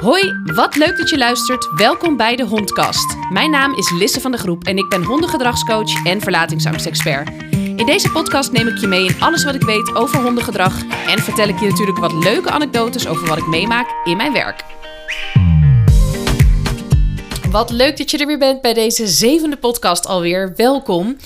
Hoi, wat leuk dat je luistert. Welkom bij de Hondkast. Mijn naam is Lisse van de Groep en ik ben hondengedragscoach en verlatingsangstexpert. In deze podcast neem ik je mee in alles wat ik weet over hondengedrag en vertel ik je natuurlijk wat leuke anekdotes over wat ik meemaak in mijn werk. Wat leuk dat je er weer bent bij deze zevende podcast alweer. Welkom.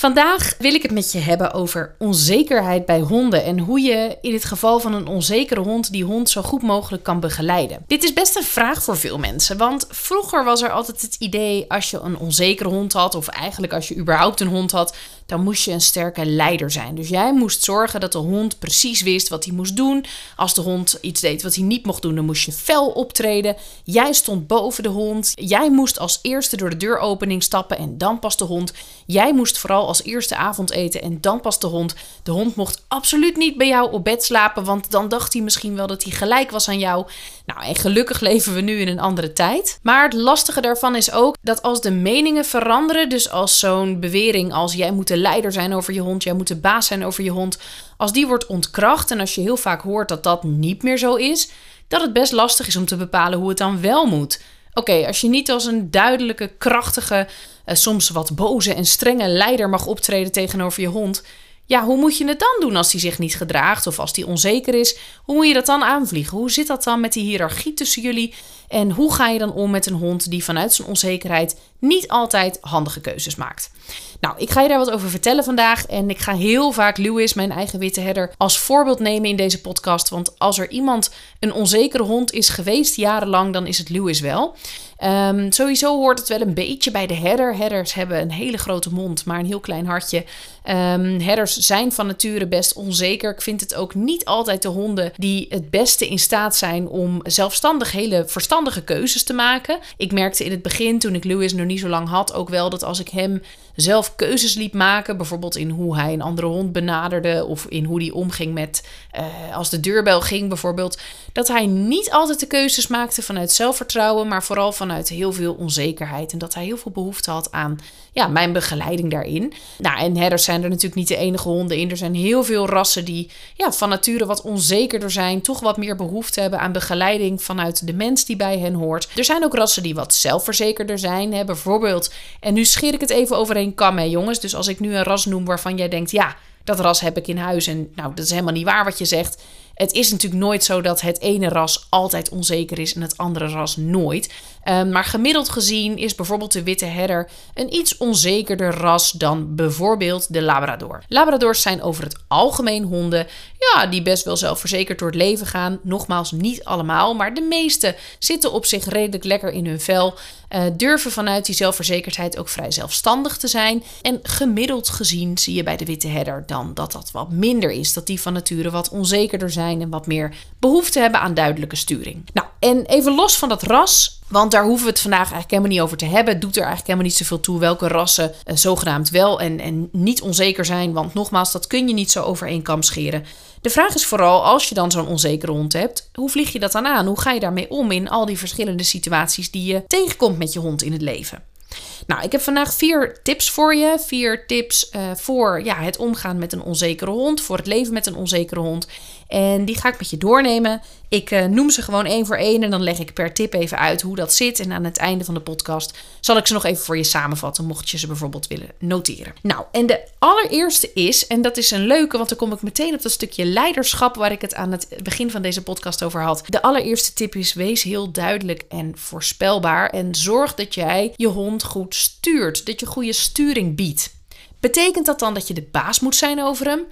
Vandaag wil ik het met je hebben over onzekerheid bij honden en hoe je in het geval van een onzekere hond die hond zo goed mogelijk kan begeleiden. Dit is best een vraag voor veel mensen, want vroeger was er altijd het idee als je een onzekere hond had, of eigenlijk als je überhaupt een hond had, dan moest je een sterke leider zijn. Dus jij moest zorgen dat de hond precies wist wat hij moest doen. Als de hond iets deed wat hij niet mocht doen, dan moest je fel optreden. Jij stond boven de hond. Jij moest als eerste door de deuropening stappen en dan pas de hond. Jij moest vooral als eerste avond eten en dan pas de hond. De hond mocht absoluut niet bij jou op bed slapen, want dan dacht hij misschien wel dat hij gelijk was aan jou. Nou, en gelukkig leven we nu in een andere tijd. Maar het lastige daarvan is ook dat als de meningen veranderen, dus als zo'n bewering als jij moet leider zijn over je hond, jij moet de baas zijn over je hond, als die wordt ontkracht en als je heel vaak hoort dat dat niet meer zo is, dat het best lastig is om te bepalen hoe het dan wel moet. Oké, als je niet als een duidelijke, krachtige, eh, soms wat boze en strenge leider mag optreden tegenover je hond, ja, hoe moet je het dan doen als die zich niet gedraagt of als die onzeker is? Hoe moet je dat dan aanvliegen? Hoe zit dat dan met die hiërarchie tussen jullie? En hoe ga je dan om met een hond die vanuit zijn onzekerheid niet altijd handige keuzes maakt? Nou, ik ga je daar wat over vertellen vandaag. En ik ga heel vaak Lewis, mijn eigen witte herder, als voorbeeld nemen in deze podcast. Want als er iemand een onzekere hond is geweest jarenlang, dan is het Lewis wel. Um, sowieso hoort het wel een beetje bij de herder. Herders hebben een hele grote mond, maar een heel klein hartje. Um, herders zijn van nature best onzeker. Ik vind het ook niet altijd de honden die het beste in staat zijn om zelfstandig hele verstandige keuzes te maken. Ik merkte in het begin, toen ik Lewis nog niet zo lang had, ook wel dat als ik hem zelf keuzes liet maken, bijvoorbeeld in hoe hij een andere hond benaderde of in hoe hij omging met uh, als de deurbel ging bijvoorbeeld, dat hij niet altijd de keuzes maakte vanuit zelfvertrouwen, maar vooral vanuit heel veel onzekerheid en dat hij heel veel behoefte had aan ja, mijn begeleiding daarin. Nou, en herders zijn er natuurlijk niet de enige honden in. Er zijn heel veel rassen die ja, van nature wat onzekerder zijn, toch wat meer behoefte hebben aan begeleiding vanuit de mens die bij hen hoort. Er zijn ook rassen die wat zelfverzekerder zijn. Hè? Bijvoorbeeld, en nu scheer ik het even over een kam, hè, jongens. Dus als ik nu een ras noem waarvan jij denkt, ja, dat ras heb ik in huis. En nou, dat is helemaal niet waar wat je zegt. Het is natuurlijk nooit zo dat het ene ras altijd onzeker is en het andere ras nooit. Um, maar gemiddeld gezien is bijvoorbeeld de witte herder een iets onzekerder ras dan bijvoorbeeld de Labrador. Labradors zijn over het algemeen honden ja, die best wel zelfverzekerd door het leven gaan. Nogmaals, niet allemaal, maar de meeste zitten op zich redelijk lekker in hun vel. Uh, durven vanuit die zelfverzekerdheid ook vrij zelfstandig te zijn. En gemiddeld gezien zie je bij de witte herder dan dat dat wat minder is. Dat die van nature wat onzekerder zijn en wat meer behoefte hebben aan duidelijke sturing. Nou, en even los van dat ras want daar hoeven we het vandaag eigenlijk helemaal niet over te hebben. Het doet er eigenlijk helemaal niet zoveel toe welke rassen uh, zogenaamd wel en, en niet onzeker zijn. Want nogmaals, dat kun je niet zo over één kam scheren. De vraag is vooral, als je dan zo'n onzekere hond hebt, hoe vlieg je dat dan aan? Hoe ga je daarmee om in al die verschillende situaties die je tegenkomt met je hond in het leven? Nou, ik heb vandaag vier tips voor je. Vier tips uh, voor ja, het omgaan met een onzekere hond, voor het leven met een onzekere hond. En die ga ik met je doornemen. Ik uh, noem ze gewoon één voor één en dan leg ik per tip even uit hoe dat zit. En aan het einde van de podcast zal ik ze nog even voor je samenvatten, mocht je ze bijvoorbeeld willen noteren. Nou, en de allereerste is, en dat is een leuke, want dan kom ik meteen op dat stukje leiderschap waar ik het aan het begin van deze podcast over had. De allereerste tip is: wees heel duidelijk en voorspelbaar en zorg dat jij je hond goed stuurt, dat je goede sturing biedt. Betekent dat dan dat je de baas moet zijn over hem?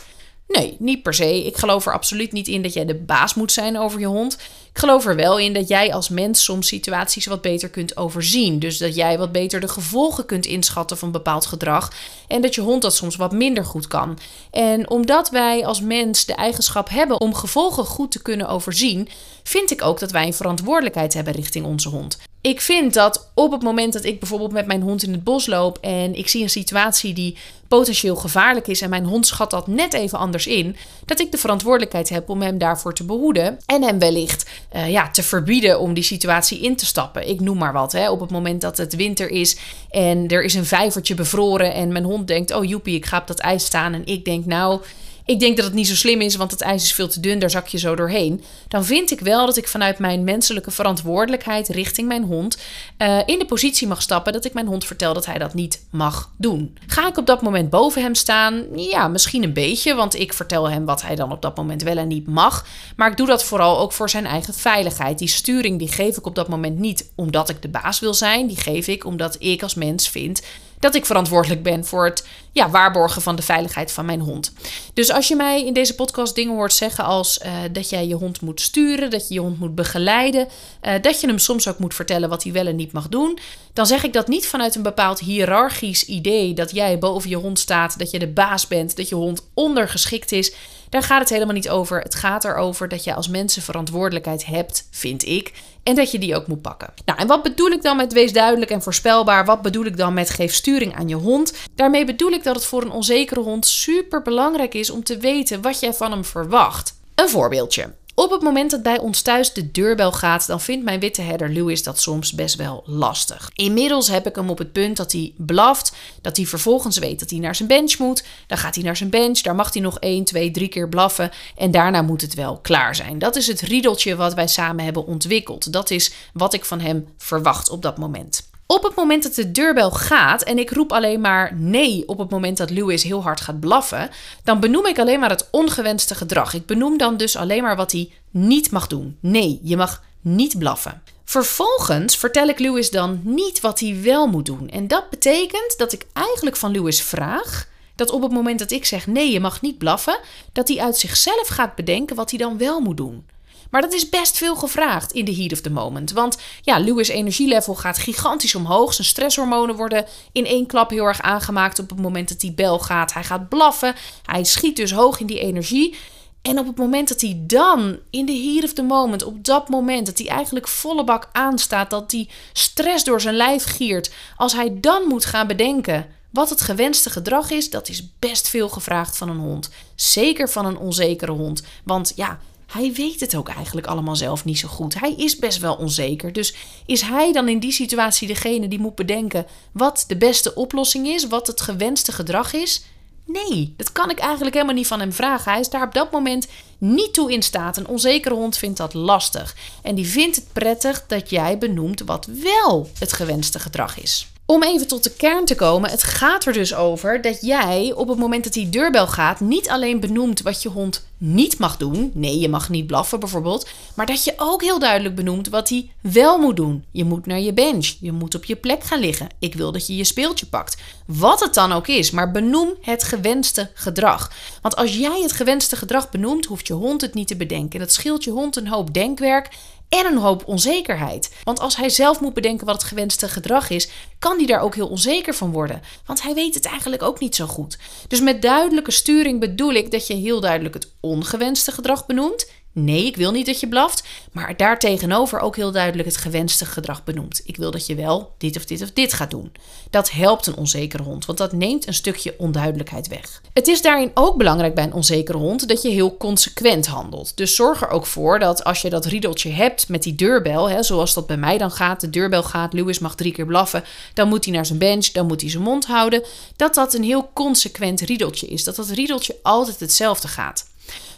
Nee, niet per se. Ik geloof er absoluut niet in dat jij de baas moet zijn over je hond. Ik geloof er wel in dat jij als mens soms situaties wat beter kunt overzien. Dus dat jij wat beter de gevolgen kunt inschatten van bepaald gedrag. En dat je hond dat soms wat minder goed kan. En omdat wij als mens de eigenschap hebben om gevolgen goed te kunnen overzien, vind ik ook dat wij een verantwoordelijkheid hebben richting onze hond. Ik vind dat op het moment dat ik bijvoorbeeld met mijn hond in het bos loop en ik zie een situatie die potentieel gevaarlijk is en mijn hond schat dat net even anders in, dat ik de verantwoordelijkheid heb om hem daarvoor te behoeden en hem wellicht uh, ja, te verbieden om die situatie in te stappen. Ik noem maar wat. Hè. Op het moment dat het winter is en er is een vijvertje bevroren en mijn hond denkt: Oh joepie, ik ga op dat ijs staan. En ik denk: Nou, ik denk dat het niet zo slim is, want het ijs is veel te dun, daar zak je zo doorheen. Dan vind ik wel dat ik vanuit mijn menselijke verantwoordelijkheid richting mijn hond uh, in de positie mag stappen dat ik mijn hond vertel dat hij dat niet mag doen. Ga ik op dat moment boven hem staan? Ja, misschien een beetje, want ik vertel hem wat hij dan op dat moment wel en niet mag. Maar ik doe dat vooral ook voor zijn eigen veiligheid. Die sturing die geef ik op dat moment niet omdat ik de baas wil zijn, die geef ik omdat ik als mens vind dat ik verantwoordelijk ben voor het ja, waarborgen van de veiligheid van mijn hond. Dus als je mij in deze podcast dingen hoort zeggen als uh, dat jij je hond moet sturen, dat je je hond moet begeleiden, uh, dat je hem soms ook moet vertellen wat hij wel en niet mag doen, dan zeg ik dat niet vanuit een bepaald hiërarchisch idee dat jij boven je hond staat, dat je de baas bent, dat je hond ondergeschikt is. Daar gaat het helemaal niet over. Het gaat erover dat je als mensen verantwoordelijkheid hebt, vind ik. En dat je die ook moet pakken. Nou, en wat bedoel ik dan met wees duidelijk en voorspelbaar? Wat bedoel ik dan met geef sturing aan je hond? Daarmee bedoel ik dat het voor een onzekere hond super belangrijk is om te weten wat jij van hem verwacht. Een voorbeeldje. Op het moment dat bij ons thuis de deurbel gaat, dan vindt mijn witte herder Louis dat soms best wel lastig. Inmiddels heb ik hem op het punt dat hij blaft, dat hij vervolgens weet dat hij naar zijn bench moet. Dan gaat hij naar zijn bench, daar mag hij nog 1, 2, 3 keer blaffen en daarna moet het wel klaar zijn. Dat is het riedeltje wat wij samen hebben ontwikkeld. Dat is wat ik van hem verwacht op dat moment. Op het moment dat de deurbel gaat en ik roep alleen maar nee op het moment dat Lewis heel hard gaat blaffen, dan benoem ik alleen maar het ongewenste gedrag. Ik benoem dan dus alleen maar wat hij niet mag doen. Nee, je mag niet blaffen. Vervolgens vertel ik Lewis dan niet wat hij wel moet doen. En dat betekent dat ik eigenlijk van Lewis vraag dat op het moment dat ik zeg nee, je mag niet blaffen, dat hij uit zichzelf gaat bedenken wat hij dan wel moet doen. Maar dat is best veel gevraagd in de heat of the moment. Want ja, Lewis' energielevel gaat gigantisch omhoog. Zijn stresshormonen worden in één klap heel erg aangemaakt op het moment dat die bel gaat. Hij gaat blaffen. Hij schiet dus hoog in die energie. En op het moment dat hij dan, in de heat of the moment, op dat moment dat hij eigenlijk volle bak aanstaat, dat die stress door zijn lijf giert, als hij dan moet gaan bedenken wat het gewenste gedrag is, dat is best veel gevraagd van een hond. Zeker van een onzekere hond. Want ja, hij weet het ook eigenlijk allemaal zelf niet zo goed. Hij is best wel onzeker. Dus is hij dan in die situatie degene die moet bedenken wat de beste oplossing is, wat het gewenste gedrag is? Nee, dat kan ik eigenlijk helemaal niet van hem vragen. Hij is daar op dat moment niet toe in staat. Een onzekere hond vindt dat lastig. En die vindt het prettig dat jij benoemt wat wel het gewenste gedrag is. Om even tot de kern te komen, het gaat er dus over dat jij op het moment dat die deurbel gaat, niet alleen benoemt wat je hond niet mag doen. Nee, je mag niet blaffen bijvoorbeeld. Maar dat je ook heel duidelijk benoemt wat hij wel moet doen. Je moet naar je bench. Je moet op je plek gaan liggen. Ik wil dat je je speeltje pakt. Wat het dan ook is, maar benoem het gewenste gedrag. Want als jij het gewenste gedrag benoemt, hoeft je hond het niet te bedenken. Dat scheelt je hond een hoop denkwerk en een hoop onzekerheid. Want als hij zelf moet bedenken wat het gewenste gedrag is, kan hij daar ook heel onzeker van worden. Want hij weet het eigenlijk ook niet zo goed. Dus met duidelijke sturing bedoel ik dat je heel duidelijk het ongewenste gedrag benoemt Nee, ik wil niet dat je blaft, maar daartegenover ook heel duidelijk het gewenste gedrag benoemt. Ik wil dat je wel dit of dit of dit gaat doen. Dat helpt een onzekere hond, want dat neemt een stukje onduidelijkheid weg. Het is daarin ook belangrijk bij een onzekere hond dat je heel consequent handelt. Dus zorg er ook voor dat als je dat riedeltje hebt met die deurbel, hè, zoals dat bij mij dan gaat, de deurbel gaat, Lewis mag drie keer blaffen, dan moet hij naar zijn bench, dan moet hij zijn mond houden, dat dat een heel consequent riedeltje is. Dat dat riedeltje altijd hetzelfde gaat.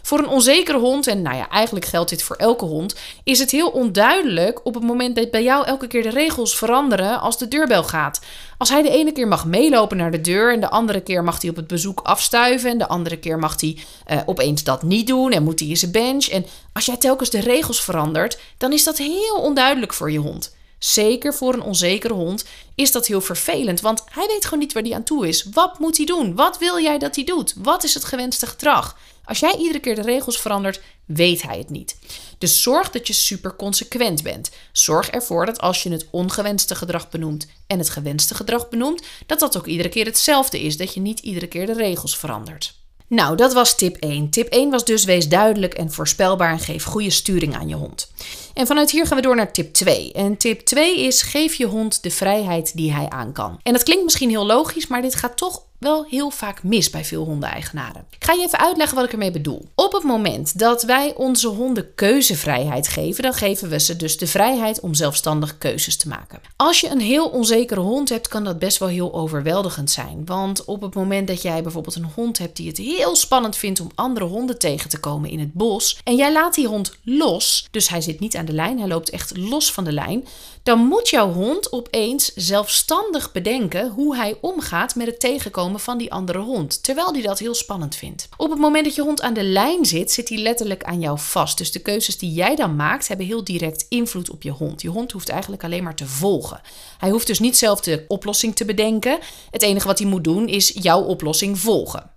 Voor een onzekere hond, en nou ja, eigenlijk geldt dit voor elke hond, is het heel onduidelijk op het moment dat bij jou elke keer de regels veranderen als de deurbel gaat. Als hij de ene keer mag meelopen naar de deur en de andere keer mag hij op het bezoek afstuiven en de andere keer mag hij uh, opeens dat niet doen en moet hij in zijn bench. En als jij telkens de regels verandert, dan is dat heel onduidelijk voor je hond. Zeker voor een onzekere hond is dat heel vervelend, want hij weet gewoon niet waar hij aan toe is. Wat moet hij doen? Wat wil jij dat hij doet? Wat is het gewenste gedrag? Als jij iedere keer de regels verandert, weet hij het niet. Dus zorg dat je super consequent bent. Zorg ervoor dat als je het ongewenste gedrag benoemt en het gewenste gedrag benoemt, dat dat ook iedere keer hetzelfde is. Dat je niet iedere keer de regels verandert. Nou, dat was tip 1. Tip 1 was dus wees duidelijk en voorspelbaar en geef goede sturing aan je hond. En vanuit hier gaan we door naar tip 2. En tip 2 is geef je hond de vrijheid die hij aan kan. En dat klinkt misschien heel logisch, maar dit gaat toch wel heel vaak mis bij veel hondeneigenaren. Ik ga je even uitleggen wat ik ermee bedoel. Op het moment dat wij onze honden keuzevrijheid geven, dan geven we ze dus de vrijheid om zelfstandig keuzes te maken. Als je een heel onzekere hond hebt, kan dat best wel heel overweldigend zijn. Want op het moment dat jij bijvoorbeeld een hond hebt die het heel spannend vindt om andere honden tegen te komen in het bos, en jij laat die hond los, dus hij zit niet aan de lijn, hij loopt echt los van de lijn, dan moet jouw hond opeens zelfstandig bedenken hoe hij omgaat met het tegenkomen van die andere hond, terwijl hij dat heel spannend vindt. Op het moment dat je hond aan de lijn zit, zit hij letterlijk aan jou vast. Dus de keuzes die jij dan maakt, hebben heel direct invloed op je hond. Je hond hoeft eigenlijk alleen maar te volgen. Hij hoeft dus niet zelf de oplossing te bedenken. Het enige wat hij moet doen is jouw oplossing volgen.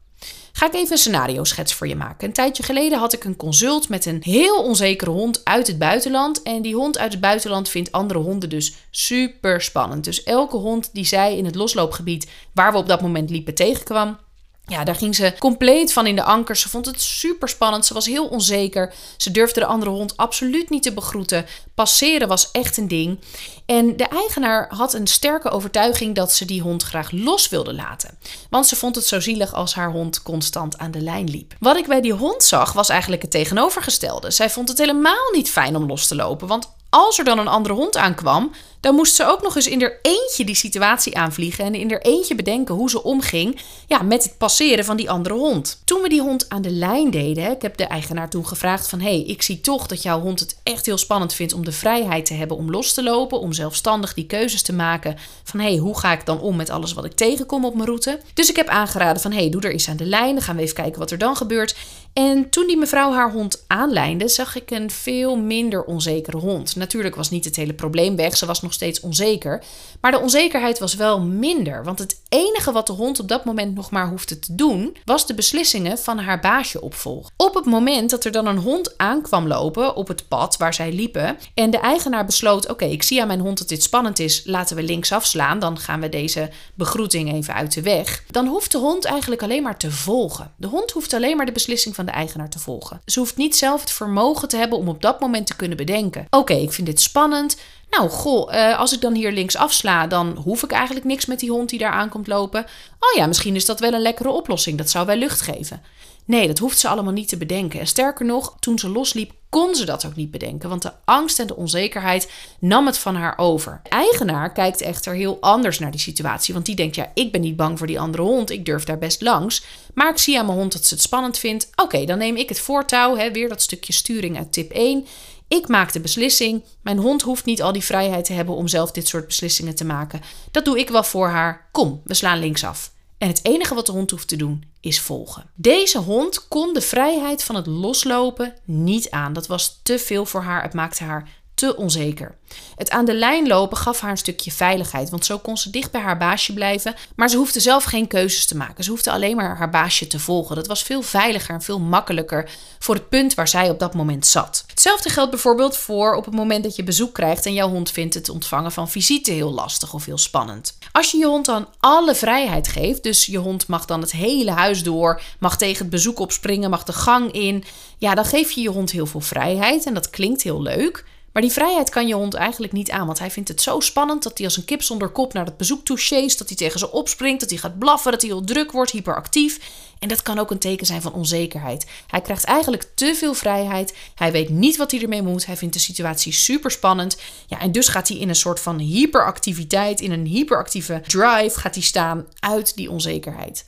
Ga ik even een scenario schets voor je maken. Een tijdje geleden had ik een consult met een heel onzekere hond uit het buitenland. En die hond uit het buitenland vindt andere honden dus super spannend. Dus elke hond die zij in het losloopgebied waar we op dat moment liepen tegenkwam, ja, daar ging ze compleet van in de ankers. Ze vond het super spannend. Ze was heel onzeker. Ze durfde de andere hond absoluut niet te begroeten. Passeren was echt een ding. En de eigenaar had een sterke overtuiging dat ze die hond graag los wilde laten. Want ze vond het zo zielig als haar hond constant aan de lijn liep. Wat ik bij die hond zag was eigenlijk het tegenovergestelde. Zij vond het helemaal niet fijn om los te lopen. Want als er dan een andere hond aankwam, dan moest ze ook nog eens in er eentje die situatie aanvliegen en in er eentje bedenken hoe ze omging ja, met het passeren van die andere hond. Toen we die hond aan de lijn deden, ik heb de eigenaar toen gevraagd van hey, ik zie toch dat jouw hond het echt heel spannend vindt om de vrijheid te hebben om los te lopen, om zelfstandig die keuzes te maken van hey, hoe ga ik dan om met alles wat ik tegenkom op mijn route. Dus ik heb aangeraden van hey, doe er eens aan de lijn, dan gaan we even kijken wat er dan gebeurt. En toen die mevrouw haar hond aanlijnde, zag ik een veel minder onzekere hond. Natuurlijk was niet het hele probleem weg, ze was nog steeds onzeker. Maar de onzekerheid was wel minder. Want het enige wat de hond op dat moment nog maar hoefde te doen, was de beslissingen van haar baasje opvolgen. Op het moment dat er dan een hond aankwam lopen op het pad waar zij liepen. En de eigenaar besloot: Oké, ik zie aan mijn hond dat dit spannend is. Laten we links afslaan. Dan gaan we deze begroeting even uit de weg. Dan hoeft de hond eigenlijk alleen maar te volgen. De hond hoeft alleen maar de beslissing van de eigenaar te volgen. Ze hoeft niet zelf het vermogen te hebben om op dat moment te kunnen bedenken: Oké, ik vind dit spannend. Nou, goh, uh, als ik dan hier links afsla, dan hoef ik eigenlijk niks met die hond die daar aankomt lopen. Oh ja, misschien is dat wel een lekkere oplossing. Dat zou wel lucht geven. Nee, dat hoeft ze allemaal niet te bedenken. En sterker nog, toen ze losliep, kon ze dat ook niet bedenken. Want de angst en de onzekerheid nam het van haar over. De eigenaar kijkt echter heel anders naar die situatie. Want die denkt, ja, ik ben niet bang voor die andere hond. Ik durf daar best langs. Maar ik zie aan mijn hond dat ze het spannend vindt. Oké, dan neem ik het voortouw. Hè, weer dat stukje sturing uit tip 1. Ik maak de beslissing. Mijn hond hoeft niet al die vrijheid te hebben om zelf dit soort beslissingen te maken. Dat doe ik wel voor haar. Kom, we slaan linksaf. En het enige wat de hond hoeft te doen is volgen. Deze hond kon de vrijheid van het loslopen niet aan. Dat was te veel voor haar. Het maakte haar te onzeker. Het aan de lijn lopen gaf haar een stukje veiligheid, want zo kon ze dicht bij haar baasje blijven, maar ze hoefde zelf geen keuzes te maken. Ze hoefde alleen maar haar baasje te volgen. Dat was veel veiliger en veel makkelijker voor het punt waar zij op dat moment zat. Hetzelfde geldt bijvoorbeeld voor op het moment dat je bezoek krijgt en jouw hond vindt het ontvangen van visite heel lastig of heel spannend. Als je je hond dan alle vrijheid geeft, dus je hond mag dan het hele huis door, mag tegen het bezoek opspringen, mag de gang in, ja, dan geef je je hond heel veel vrijheid en dat klinkt heel leuk. Maar die vrijheid kan je hond eigenlijk niet aan, want hij vindt het zo spannend dat hij als een kip zonder kop naar het bezoek toe dat hij tegen ze opspringt, dat hij gaat blaffen, dat hij heel druk wordt, hyperactief. En dat kan ook een teken zijn van onzekerheid. Hij krijgt eigenlijk te veel vrijheid. Hij weet niet wat hij ermee moet. Hij vindt de situatie super spannend. Ja, en dus gaat hij in een soort van hyperactiviteit, in een hyperactieve drive gaat hij staan uit die onzekerheid.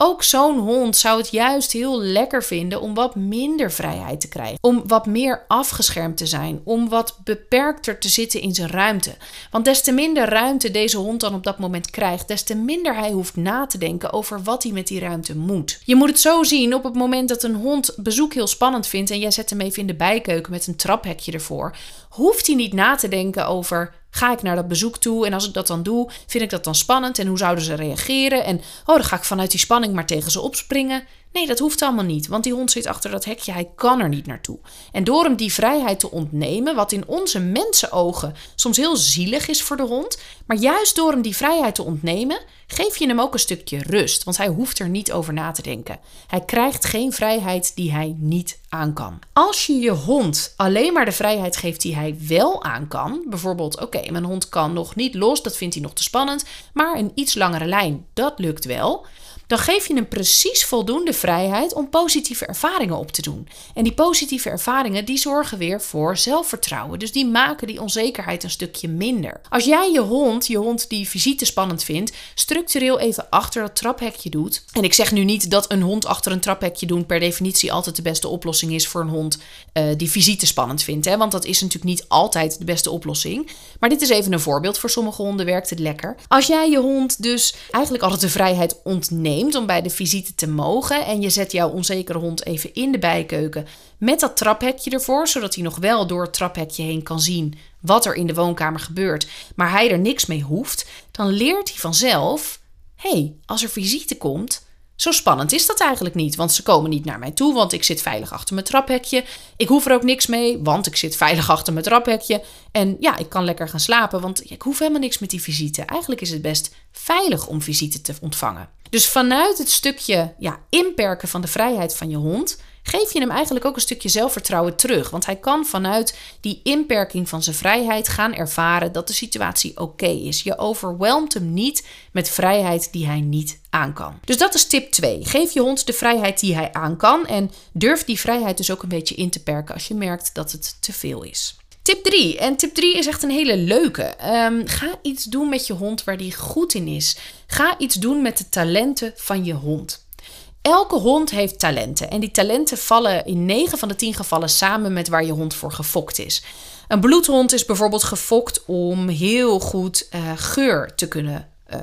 Ook zo'n hond zou het juist heel lekker vinden om wat minder vrijheid te krijgen. Om wat meer afgeschermd te zijn. Om wat beperkter te zitten in zijn ruimte. Want des te minder ruimte deze hond dan op dat moment krijgt, des te minder hij hoeft na te denken over wat hij met die ruimte moet. Je moet het zo zien op het moment dat een hond bezoek heel spannend vindt en jij zet hem even in de bijkeuken met een traphekje ervoor, hoeft hij niet na te denken over Ga ik naar dat bezoek toe en als ik dat dan doe, vind ik dat dan spannend en hoe zouden ze reageren? En oh, dan ga ik vanuit die spanning maar tegen ze opspringen. Nee, dat hoeft allemaal niet, want die hond zit achter dat hekje, hij kan er niet naartoe. En door hem die vrijheid te ontnemen, wat in onze mensenogen soms heel zielig is voor de hond, maar juist door hem die vrijheid te ontnemen, geef je hem ook een stukje rust, want hij hoeft er niet over na te denken. Hij krijgt geen vrijheid die hij niet aan kan. Als je je hond alleen maar de vrijheid geeft die hij wel aan kan, bijvoorbeeld, oké, mijn hond kan nog niet los, dat vindt hij nog te spannend, maar een iets langere lijn, dat lukt wel dan geef je hem precies voldoende vrijheid om positieve ervaringen op te doen. En die positieve ervaringen die zorgen weer voor zelfvertrouwen. Dus die maken die onzekerheid een stukje minder. Als jij je hond, je hond die visite spannend vindt, structureel even achter dat traphekje doet. En ik zeg nu niet dat een hond achter een traphekje doen per definitie altijd de beste oplossing is voor een hond uh, die visite spannend vindt. Hè? Want dat is natuurlijk niet altijd de beste oplossing. Maar dit is even een voorbeeld. Voor sommige honden werkt het lekker. Als jij je hond dus eigenlijk altijd de vrijheid ontneemt om bij de visite te mogen. En je zet jouw onzekere hond even in de bijkeuken met dat traphekje ervoor, zodat hij nog wel door het traphekje heen kan zien wat er in de woonkamer gebeurt, maar hij er niks mee hoeft, dan leert hij vanzelf: hé, hey, als er visite komt, zo spannend is dat eigenlijk niet, want ze komen niet naar mij toe, want ik zit veilig achter mijn traphekje. Ik hoef er ook niks mee, want ik zit veilig achter mijn traphekje. En ja, ik kan lekker gaan slapen, want ik hoef helemaal niks met die visite. Eigenlijk is het best veilig om visite te ontvangen. Dus vanuit het stukje ja, inperken van de vrijheid van je hond geef je hem eigenlijk ook een stukje zelfvertrouwen terug. Want hij kan vanuit die inperking van zijn vrijheid gaan ervaren dat de situatie oké is. Je overwelmt hem niet met vrijheid die hij niet aan kan. Dus dat is tip 2. Geef je hond de vrijheid die hij aan kan en durf die vrijheid dus ook een beetje in te perken als je merkt dat het te veel is. Tip 3. En tip 3 is echt een hele leuke. Ehm, ga iets doen met je hond waar die goed in is. Ga iets doen met de talenten van je hond. Elke hond heeft talenten en die talenten vallen in 9 van de 10 gevallen samen met waar je hond voor gefokt is. Een bloedhond is bijvoorbeeld gefokt om heel goed uh, geur te kunnen. Uh,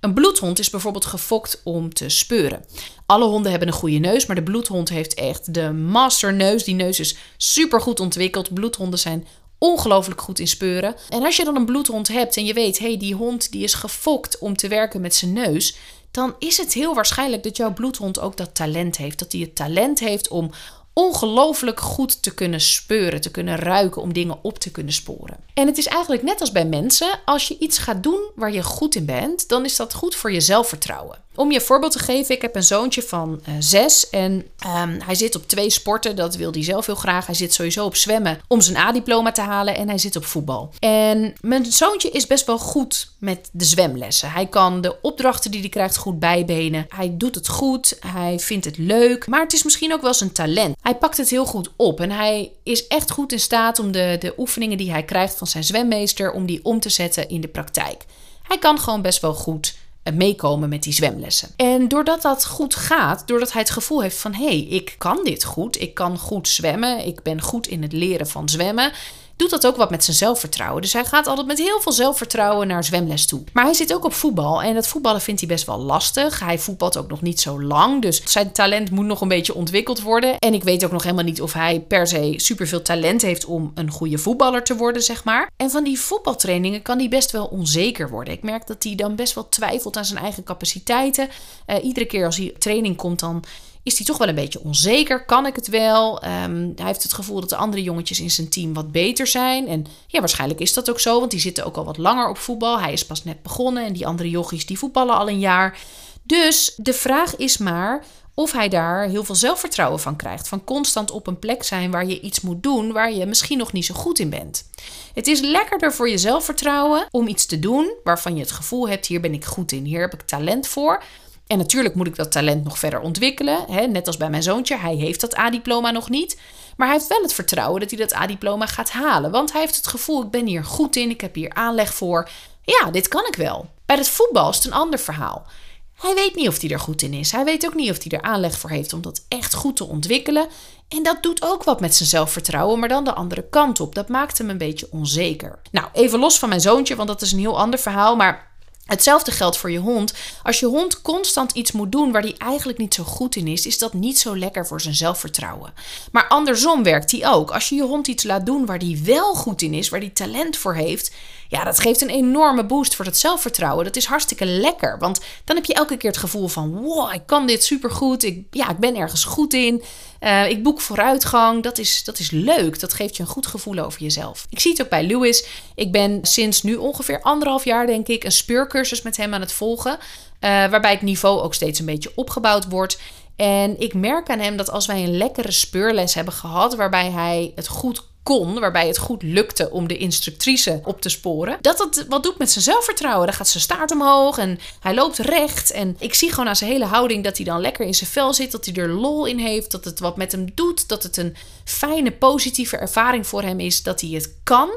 een bloedhond is bijvoorbeeld gefokt om te speuren. Alle honden hebben een goede neus, maar de bloedhond heeft echt de masterneus. Die neus is super goed ontwikkeld. Bloedhonden zijn ongelooflijk goed in speuren. En als je dan een bloedhond hebt en je weet, hé, hey, die hond die is gefokt om te werken met zijn neus, dan is het heel waarschijnlijk dat jouw bloedhond ook dat talent heeft. Dat hij het talent heeft om ongelooflijk goed te kunnen speuren, te kunnen ruiken, om dingen op te kunnen sporen. En het is eigenlijk net als bij mensen, als je iets gaat doen waar je goed in bent, dan is dat goed voor je zelfvertrouwen. Om je een voorbeeld te geven, ik heb een zoontje van uh, zes en um, hij zit op twee sporten, dat wil hij zelf heel graag. Hij zit sowieso op zwemmen om zijn A-diploma te halen en hij zit op voetbal. En mijn zoontje is best wel goed met de zwemlessen. Hij kan de opdrachten die hij krijgt goed bijbenen. Hij doet het goed, hij vindt het leuk, maar het is misschien ook wel zijn talent. Hij pakt het heel goed op en hij is echt goed in staat om de, de oefeningen die hij krijgt van zijn zwemmeester, om die om te zetten in de praktijk. Hij kan gewoon best wel goed meekomen met die zwemlessen. En doordat dat goed gaat, doordat hij het gevoel heeft van hé, hey, ik kan dit goed, ik kan goed zwemmen, ik ben goed in het leren van zwemmen, doet dat ook wat met zijn zelfvertrouwen. Dus hij gaat altijd met heel veel zelfvertrouwen naar zwemles toe. Maar hij zit ook op voetbal en dat voetballen vindt hij best wel lastig. Hij voetbalt ook nog niet zo lang, dus zijn talent moet nog een beetje ontwikkeld worden. En ik weet ook nog helemaal niet of hij per se superveel talent heeft om een goede voetballer te worden, zeg maar. En van die voetbaltrainingen kan hij best wel onzeker worden. Ik merk dat hij dan best wel twijfelt aan zijn eigen capaciteiten. Uh, iedere keer als hij training komt, dan is hij toch wel een beetje onzeker. Kan ik het wel? Ehm, hij heeft het gevoel dat de andere jongetjes in zijn team wat beter zijn. En ja, waarschijnlijk is dat ook zo, want die zitten ook al wat langer op voetbal. Hij is pas net begonnen en die andere jochies die voetballen al een jaar. Dus de vraag is maar of hij daar heel veel zelfvertrouwen van krijgt. Van constant op een plek zijn waar je iets moet doen waar je misschien nog niet zo goed in bent. Het is lekkerder voor je zelfvertrouwen om iets te doen waarvan je het gevoel hebt: hier ben ik goed in, hier heb ik talent voor. En natuurlijk moet ik dat talent nog verder ontwikkelen. Hè? Net als bij mijn zoontje, hij heeft dat A-diploma nog niet. Maar hij heeft wel het vertrouwen dat hij dat A-diploma gaat halen. Want hij heeft het gevoel, ik ben hier goed in, ik heb hier aanleg voor. Ja, dit kan ik wel. Bij het voetbal is het een ander verhaal. Hij weet niet of hij er goed in is. Hij weet ook niet of hij er aanleg voor heeft om dat echt goed te ontwikkelen. En dat doet ook wat met zijn zelfvertrouwen, maar dan de andere kant op. Dat maakt hem een beetje onzeker. Nou, even los van mijn zoontje, want dat is een heel ander verhaal. Maar Hetzelfde geldt voor je hond. Als je hond constant iets moet doen waar hij eigenlijk niet zo goed in is, is dat niet zo lekker voor zijn zelfvertrouwen. Maar andersom werkt hij ook. Als je je hond iets laat doen waar hij wel goed in is, waar hij talent voor heeft, ja, dat geeft een enorme boost voor dat zelfvertrouwen. Dat is hartstikke lekker, want dan heb je elke keer het gevoel van: wow, ik kan dit supergoed. Ik, ja, ik ben ergens goed in. Uh, ik boek vooruitgang. Dat is, dat is leuk. Dat geeft je een goed gevoel over jezelf. Ik zie het ook bij Lewis. Ik ben sinds nu ongeveer anderhalf jaar, denk ik, een speurcursus met hem aan het volgen. Uh, waarbij het niveau ook steeds een beetje opgebouwd wordt. En ik merk aan hem dat als wij een lekkere speurles hebben gehad, waarbij hij het goed kon, waarbij het goed lukte om de instructrice op te sporen, dat het wat doet met zijn zelfvertrouwen. Dan gaat zijn staart omhoog en hij loopt recht. En ik zie gewoon aan zijn hele houding dat hij dan lekker in zijn vel zit, dat hij er lol in heeft, dat het wat met hem doet, dat het een fijne, positieve ervaring voor hem is, dat hij het kan.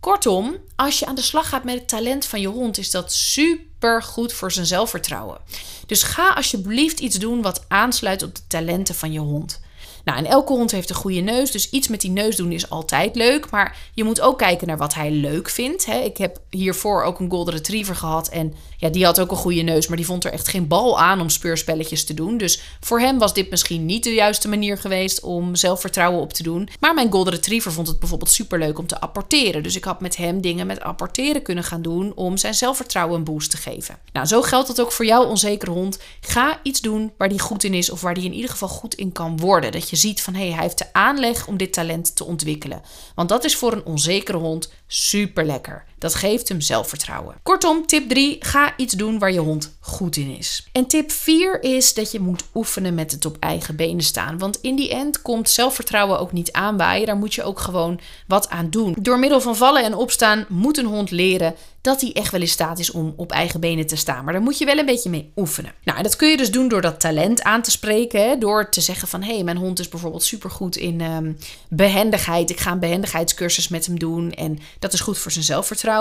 Kortom, als je aan de slag gaat met het talent van je hond, is dat super goed voor zijn zelfvertrouwen. Dus ga alsjeblieft iets doen wat aansluit op de talenten van je hond. Nou, en elke hond heeft een goede neus, dus iets met die neus doen is altijd leuk. Maar je moet ook kijken naar wat hij leuk vindt. Hè. Ik heb hiervoor ook een Golden Retriever gehad en ja, die had ook een goede neus, maar die vond er echt geen bal aan om speurspelletjes te doen. Dus voor hem was dit misschien niet de juiste manier geweest om zelfvertrouwen op te doen. Maar mijn Golden Retriever vond het bijvoorbeeld superleuk om te apporteren. Dus ik had met hem dingen met apporteren kunnen gaan doen om zijn zelfvertrouwen een boost te geven. Nou, zo geldt dat ook voor jouw onzekere hond. Ga iets doen waar die goed in is of waar die in ieder geval goed in kan worden. Dat je ziet van hé, hey, hij heeft de aanleg om dit talent te ontwikkelen. Want dat is voor een onzekere hond super lekker. Dat geeft hem zelfvertrouwen. Kortom, tip 3: ga iets doen waar je hond goed in is. En tip 4 is dat je moet oefenen met het op eigen benen staan. Want in die end komt zelfvertrouwen ook niet aanwaaien. Daar moet je ook gewoon wat aan doen. Door middel van vallen en opstaan moet een hond leren dat hij echt wel in staat is om op eigen benen te staan. Maar daar moet je wel een beetje mee oefenen. Nou, dat kun je dus doen door dat talent aan te spreken. Hè? Door te zeggen van, hé, hey, mijn hond is bijvoorbeeld supergoed in um, behendigheid. Ik ga een behendigheidscursus met hem doen. En dat is goed voor zijn zelfvertrouwen.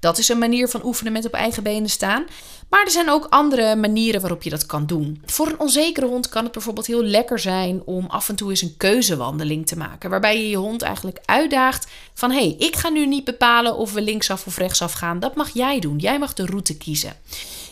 Dat is een manier van oefenen met op eigen benen staan. Maar er zijn ook andere manieren waarop je dat kan doen. Voor een onzekere hond kan het bijvoorbeeld heel lekker zijn om af en toe eens een keuzewandeling te maken. Waarbij je je hond eigenlijk uitdaagt van hey, ik ga nu niet bepalen of we linksaf of rechtsaf gaan. Dat mag jij doen. Jij mag de route kiezen.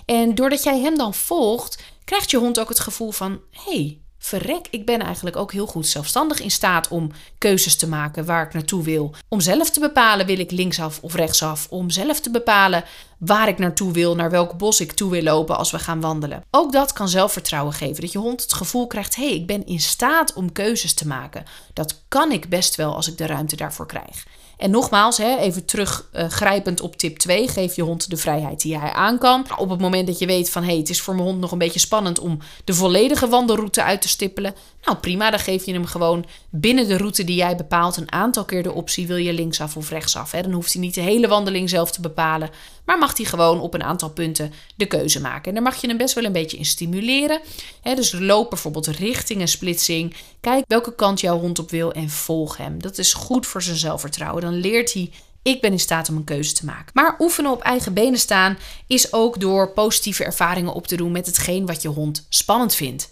En doordat jij hem dan volgt, krijgt je hond ook het gevoel van hey, verrek, ik ben eigenlijk ook heel goed zelfstandig in staat om keuzes te maken waar ik naartoe wil. Om zelf te bepalen wil ik linksaf of rechtsaf. Om zelf te bepalen waar ik naartoe wil, naar welk bos ik toe wil lopen als we gaan wandelen. Ook dat kan zelfvertrouwen geven. Dat je hond het gevoel krijgt: hé, hey, ik ben in staat om keuzes te maken. Dat kan ik best wel als ik de ruimte daarvoor krijg. En nogmaals, hè, even teruggrijpend uh, op tip 2, geef je hond de vrijheid die hij aan kan. Op het moment dat je weet van hé, hey, het is voor mijn hond nog een beetje spannend om de volledige wandelroute uit te stippelen. Nou prima, dan geef je hem gewoon binnen de route die jij bepaalt een aantal keer de optie wil je linksaf of rechtsaf. Hè. Dan hoeft hij niet de hele wandeling zelf te bepalen, maar mag hij gewoon op een aantal punten de keuze maken. En daar mag je hem best wel een beetje in stimuleren. Dus loop bijvoorbeeld richting een splitsing. Kijk welke kant jouw hond op wil en volg hem. Dat is goed voor zijn zelfvertrouwen. Dan leert hij ik ben in staat om een keuze te maken. Maar oefenen op eigen benen staan is ook door positieve ervaringen op te doen met hetgeen wat je hond spannend vindt.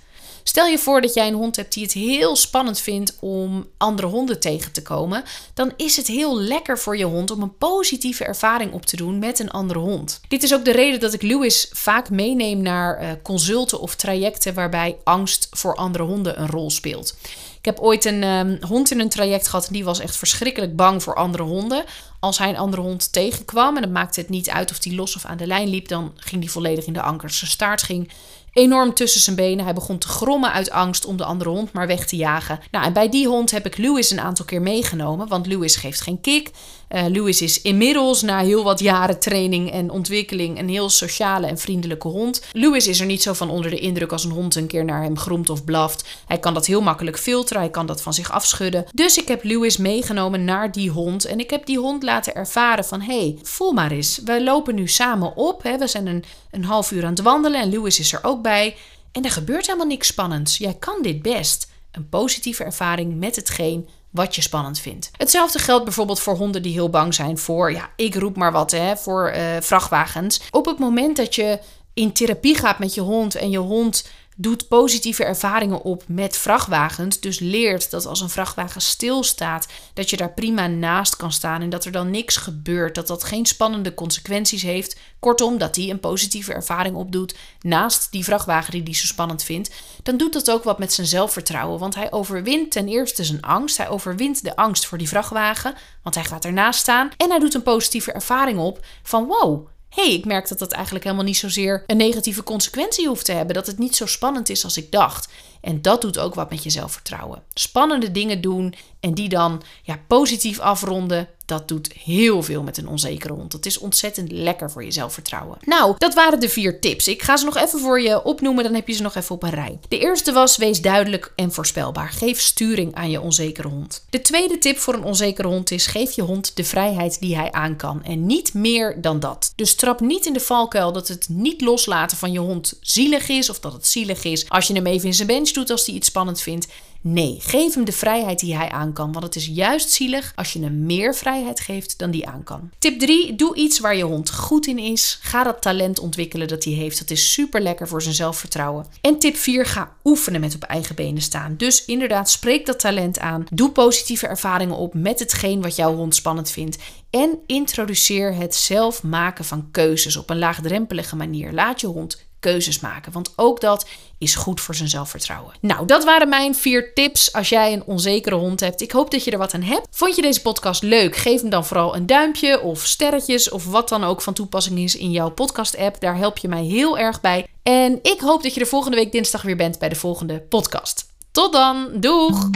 Stel je voor dat jij een hond hebt die het heel spannend vindt om andere honden tegen te komen, dan is het heel lekker voor je hond om een positieve ervaring op te doen met een andere hond. Dit is ook de reden dat ik Lewis vaak meeneem naar uh, consulten of trajecten waarbij angst voor andere honden een rol speelt. Ik heb ooit een um, hond in een traject gehad en die was echt verschrikkelijk bang voor andere honden. Als hij een andere hond tegenkwam en het maakte het niet uit of die los of aan de lijn liep, dan ging die volledig in de ankers. Zijn staart ging enorm tussen zijn benen. Hij begon te grommen uit angst om de andere hond maar weg te jagen. Nou, en bij die hond heb ik Lewis een aantal keer meegenomen, want Lewis geeft geen kick. Uh, Lewis is inmiddels na heel wat jaren training en ontwikkeling een heel sociale en vriendelijke hond. Lewis is er niet zo van onder de indruk als een hond een keer naar hem gromt of blaft. Hij kan dat heel makkelijk filteren, hij kan dat van zich afschudden. Dus ik heb Lewis meegenomen naar die hond en ik heb die hond laten ervaren van hé, hey, voel maar eens, we lopen nu samen op. Hè? We zijn een, een half uur aan het wandelen en Lewis is er ook bij. En er gebeurt helemaal niks spannends. Jij kan dit best. Een positieve ervaring met hetgeen wat je spannend vindt. Hetzelfde geldt bijvoorbeeld voor honden die heel bang zijn voor, ja, ik roep maar wat, hè, voor uh, vrachtwagens. Op het moment dat je in therapie gaat met je hond en je hond doet positieve ervaringen op met vrachtwagens. Dus leert dat als een vrachtwagen stilstaat, dat je daar prima naast kan staan en dat er dan niks gebeurt. Dat dat geen spannende consequenties heeft. Kortom, dat hij een positieve ervaring opdoet naast die vrachtwagen die hij zo spannend vindt. Dan doet dat ook wat met zijn zelfvertrouwen. Want hij overwint ten eerste zijn angst. Hij overwint de angst voor die vrachtwagen, want hij gaat ernaast staan. En hij doet een positieve ervaring op van wow hey, ik merk dat dat eigenlijk helemaal niet zozeer een negatieve consequentie hoeft te hebben. Dat het niet zo spannend is als ik dacht. En dat doet ook wat met je zelfvertrouwen. Spannende dingen doen en die dan ja, positief afronden, dat doet heel veel met een onzekere hond. Het is ontzettend lekker voor je zelfvertrouwen. Nou, dat waren de vier tips. Ik ga ze nog even voor je opnoemen, dan heb je ze nog even op een rij. De eerste was: wees duidelijk en voorspelbaar. Geef sturing aan je onzekere hond. De tweede tip voor een onzekere hond is: geef je hond de vrijheid die hij aan kan en niet meer dan dat. Dus trap niet in de valkuil dat het niet loslaten van je hond zielig is of dat het zielig is als je hem even in zijn bench doet als hij iets spannend vindt. Nee, geef hem de vrijheid die hij aan kan. Want het is juist zielig als je hem meer vrijheid geeft dan die aan kan. Tip 3. Doe iets waar je hond goed in is. Ga dat talent ontwikkelen dat hij heeft. Dat is super lekker voor zijn zelfvertrouwen. En tip 4. Ga oefenen met op eigen benen staan. Dus inderdaad, spreek dat talent aan. Doe positieve ervaringen op met hetgeen wat jouw hond spannend vindt. En introduceer het zelf maken van keuzes op een laagdrempelige manier. Laat je hond keuzes maken. Want ook dat is goed voor zijn zelfvertrouwen. Nou, dat waren mijn vier tips als jij een onzekere hond hebt. Ik hoop dat je er wat aan hebt. Vond je deze podcast leuk? Geef hem dan vooral een duimpje of sterretjes of wat dan ook van toepassing is in jouw podcast-app. Daar help je mij heel erg bij. En ik hoop dat je er volgende week dinsdag weer bent bij de volgende podcast. Tot dan, doeg!